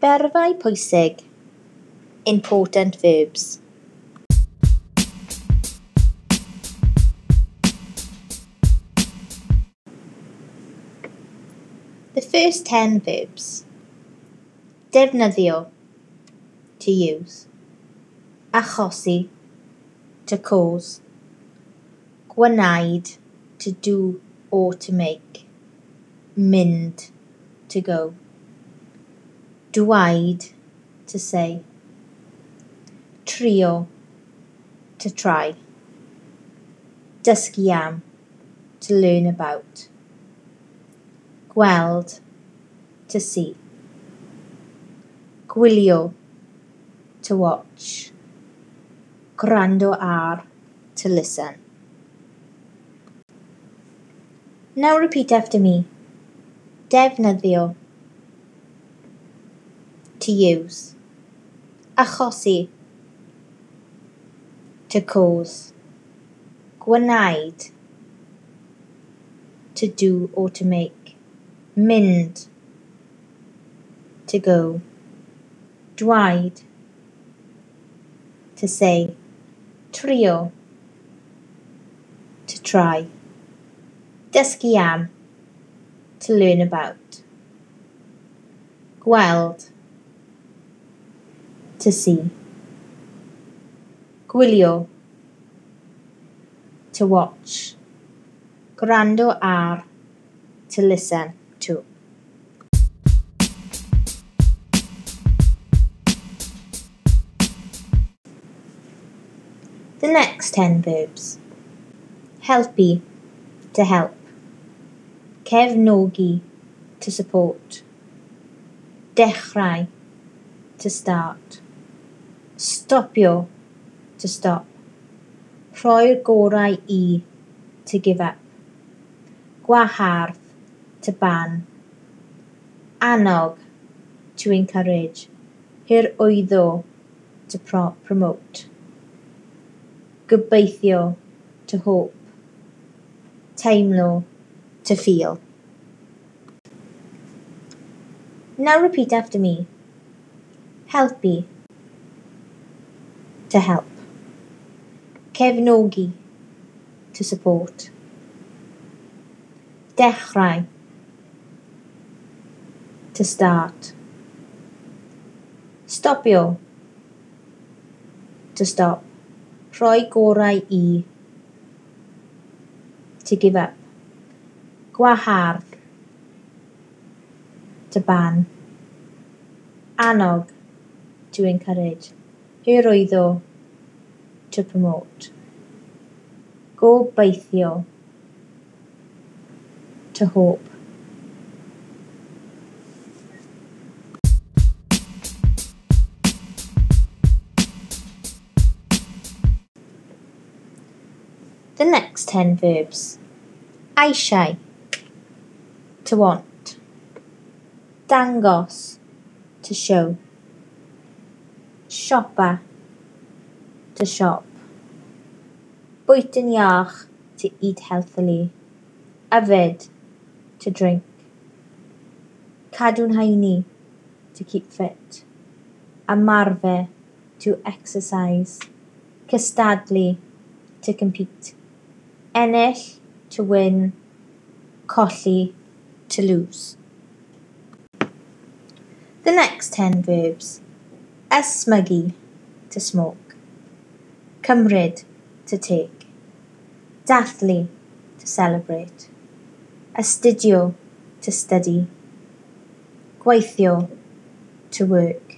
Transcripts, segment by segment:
Berfau pwysig. Important verbs. The first 10 verbs. Defnyddio. To use. Achosi. To cause. Gwneud. To do or to make. Mynd. To go. Dweud. To say. Trio. To try. Dysgu. To learn about. Gweld. To see. Gwylio. To watch. Gwrando ar. To listen. Now repeat after me. Defnyddio. To use. Achosi. To cause. Gwneud. To do or to make. Mynd. To go. Dweud. To say. Trio. To try. Dysgu am. To learn about. Gweld. To see. Gwylio. To watch. Gwrando ar. To listen to. The next 10 verbs. Helpu. To help. Cefnogi. To support. Dechrau. To start. Stopio. To stop. Rhoi'r gorau i. To give up. Gwahardd. To ban. Annog. To encourage. Hyrwyddo. To pro promote. Gobeithio. To hope. Teimlo. To feel. Now repeat after me. Helpu. to help. Cefnogi, to support. Dechrau, to start. Stopio, to stop. Rhoi gorau i, to give up. Gwahardd, to ban. Annog, to encourage. Hyrwyddo. To promote. Gobeithio. To hope. The next 10 verbs. Eisiau. To want. Dangos. To show. siopa to shop. Bwyty'n iach to eat healthily. Yfed to drink. Cadw'n haini to keep fit. Ymarfer to exercise. Cystadlu to compete. Ennill to win. Colli to lose. The next 10 verbs Ysmygu, to smoke. Cymryd, to take. Dathlu, to celebrate. Astudio, to study. Gweithio, to work.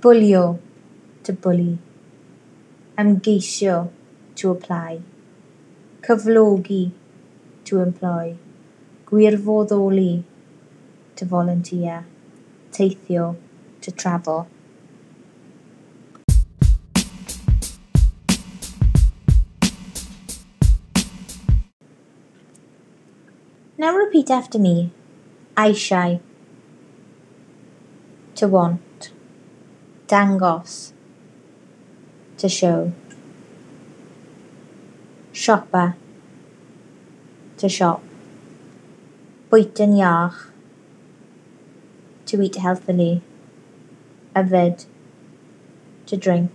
Bwlio, to bully. Ymgeisio, to apply. Cyflogi, to employ. Gwirfoddoli, to volunteer. Teithio, To travel. Now repeat after me. Eisiau. To want. Dangos. To show. Siopa. To shop. Bwyt yn iach. to eat healthily, yfed, to drink,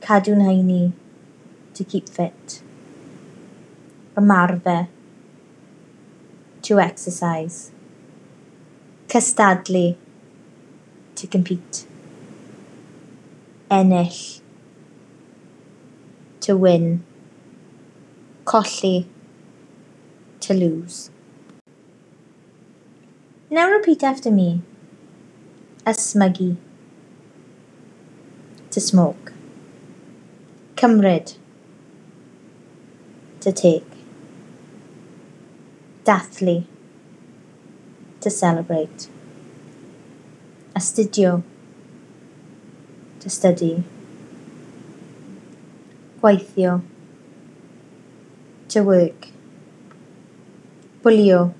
cadw'n heini, to keep fit, ymarfer, to exercise, cystadlu, to compete, ennill, to win, colli, to lose. Now repeat after me. Ysmygu. To smoke. Cymryd. To take. Dathlu. To celebrate. Astudio. To study. Gweithio. To work. Bwlio.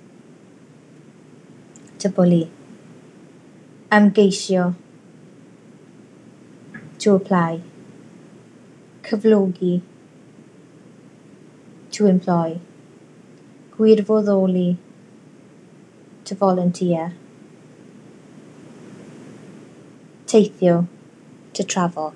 To bully. Ymgeisio. To apply. Cyflogi. To employ. Gwirfoddoli. To volunteer. Teithio. To travel.